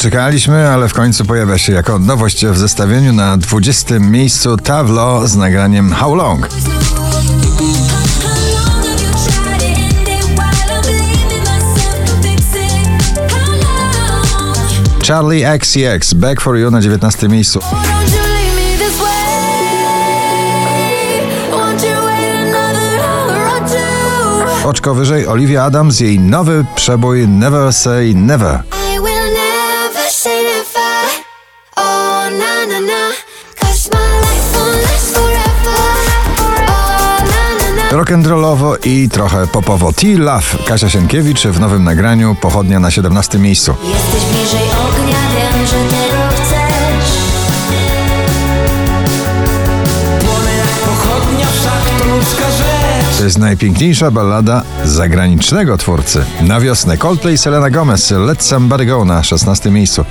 czekaliśmy, ale w końcu pojawia się jako nowość w zestawieniu na 20. miejscu Tavlo z nagraniem How Long. Charlie XCX Back for You na 19. miejscu. Oczko wyżej Olivia Adams, jej nowy przebój Never Say Never. Rock'n'rollowo i trochę popowo. T-Love Kasia Sienkiewicz w nowym nagraniu Pochodnia na 17 miejscu. Jesteś bliżej ognia, wiem, że tego chcesz. pochodnia, wszak to ludzka rzecz. To jest najpiękniejsza ballada zagranicznego twórcy. Na wiosnę Coldplay Selena Gomez Let Somebody Go na 16 miejscu.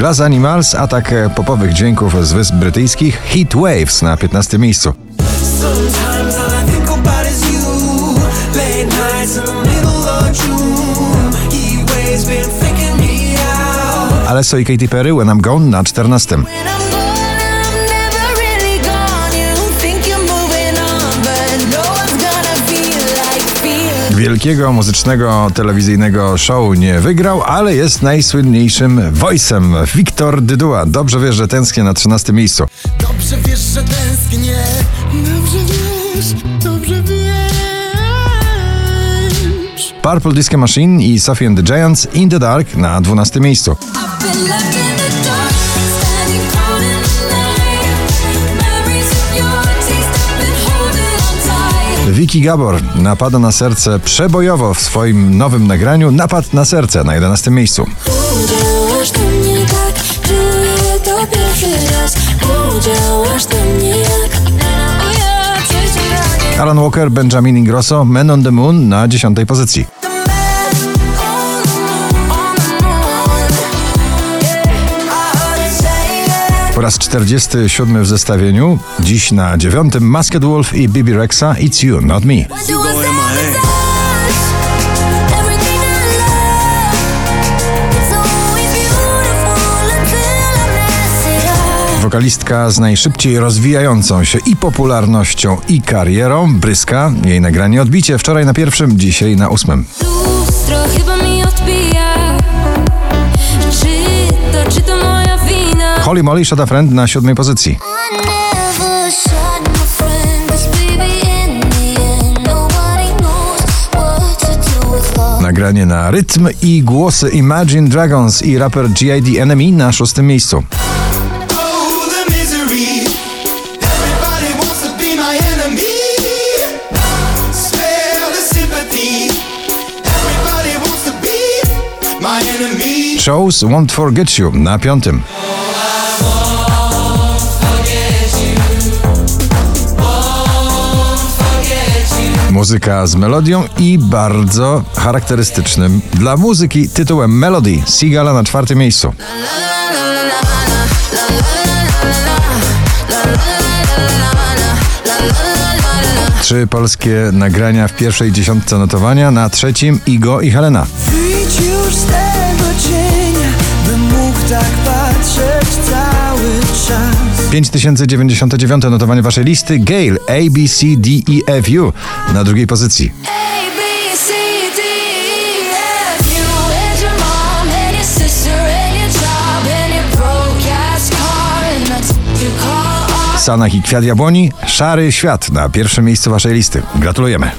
Glass Animals, atak popowych dźwięków z Wysp Brytyjskich, Heat Waves na 15 miejscu. Ale i Katy Perry, When I'm Gone na 14. Wielkiego muzycznego telewizyjnego show nie wygrał, ale jest najsłynniejszym voice'em. Wiktor Dydua. Dobrze wiesz, że tęsknię na 13 miejscu. Dobrze wiesz, że tęsknię. Dobrze wiesz, dobrze wiesz. Purple Disco Machine i Sophie and the Giants In the Dark na 12 miejscu. Vicky Gabor napada na serce przebojowo w swoim nowym nagraniu Napad na serce na 11 miejscu. Alan Walker, Benjamin Ingrosso, Men on the Moon na 10 pozycji. Po raz 47 w zestawieniu, dziś na dziewiątym Masked Wolf i Bibi Rexa It's You, Not Me. Wokalistka z najszybciej rozwijającą się i popularnością, i karierą, Bryska. Jej nagranie odbicie wczoraj na pierwszym, dzisiaj na ósmym. Holly Molly, Shut Friend na siódmej pozycji. Nagranie na rytm i głosy Imagine Dragons i raper G.I.D. Enemy na szóstym miejscu. Shows Won't Forget You na piątym. Muzyka z melodią i bardzo charakterystycznym dla muzyki tytułem Melody Sigala na czwartym miejscu. Trzy polskie nagrania w pierwszej dziesiątce notowania, na trzecim Igo i Helena. 5099 notowanie waszej listy Gale A, B, C, D, E, F, U na drugiej pozycji. Sanach i Kwiat Jabłoni, Szary Świat na pierwszym miejscu waszej listy. Gratulujemy.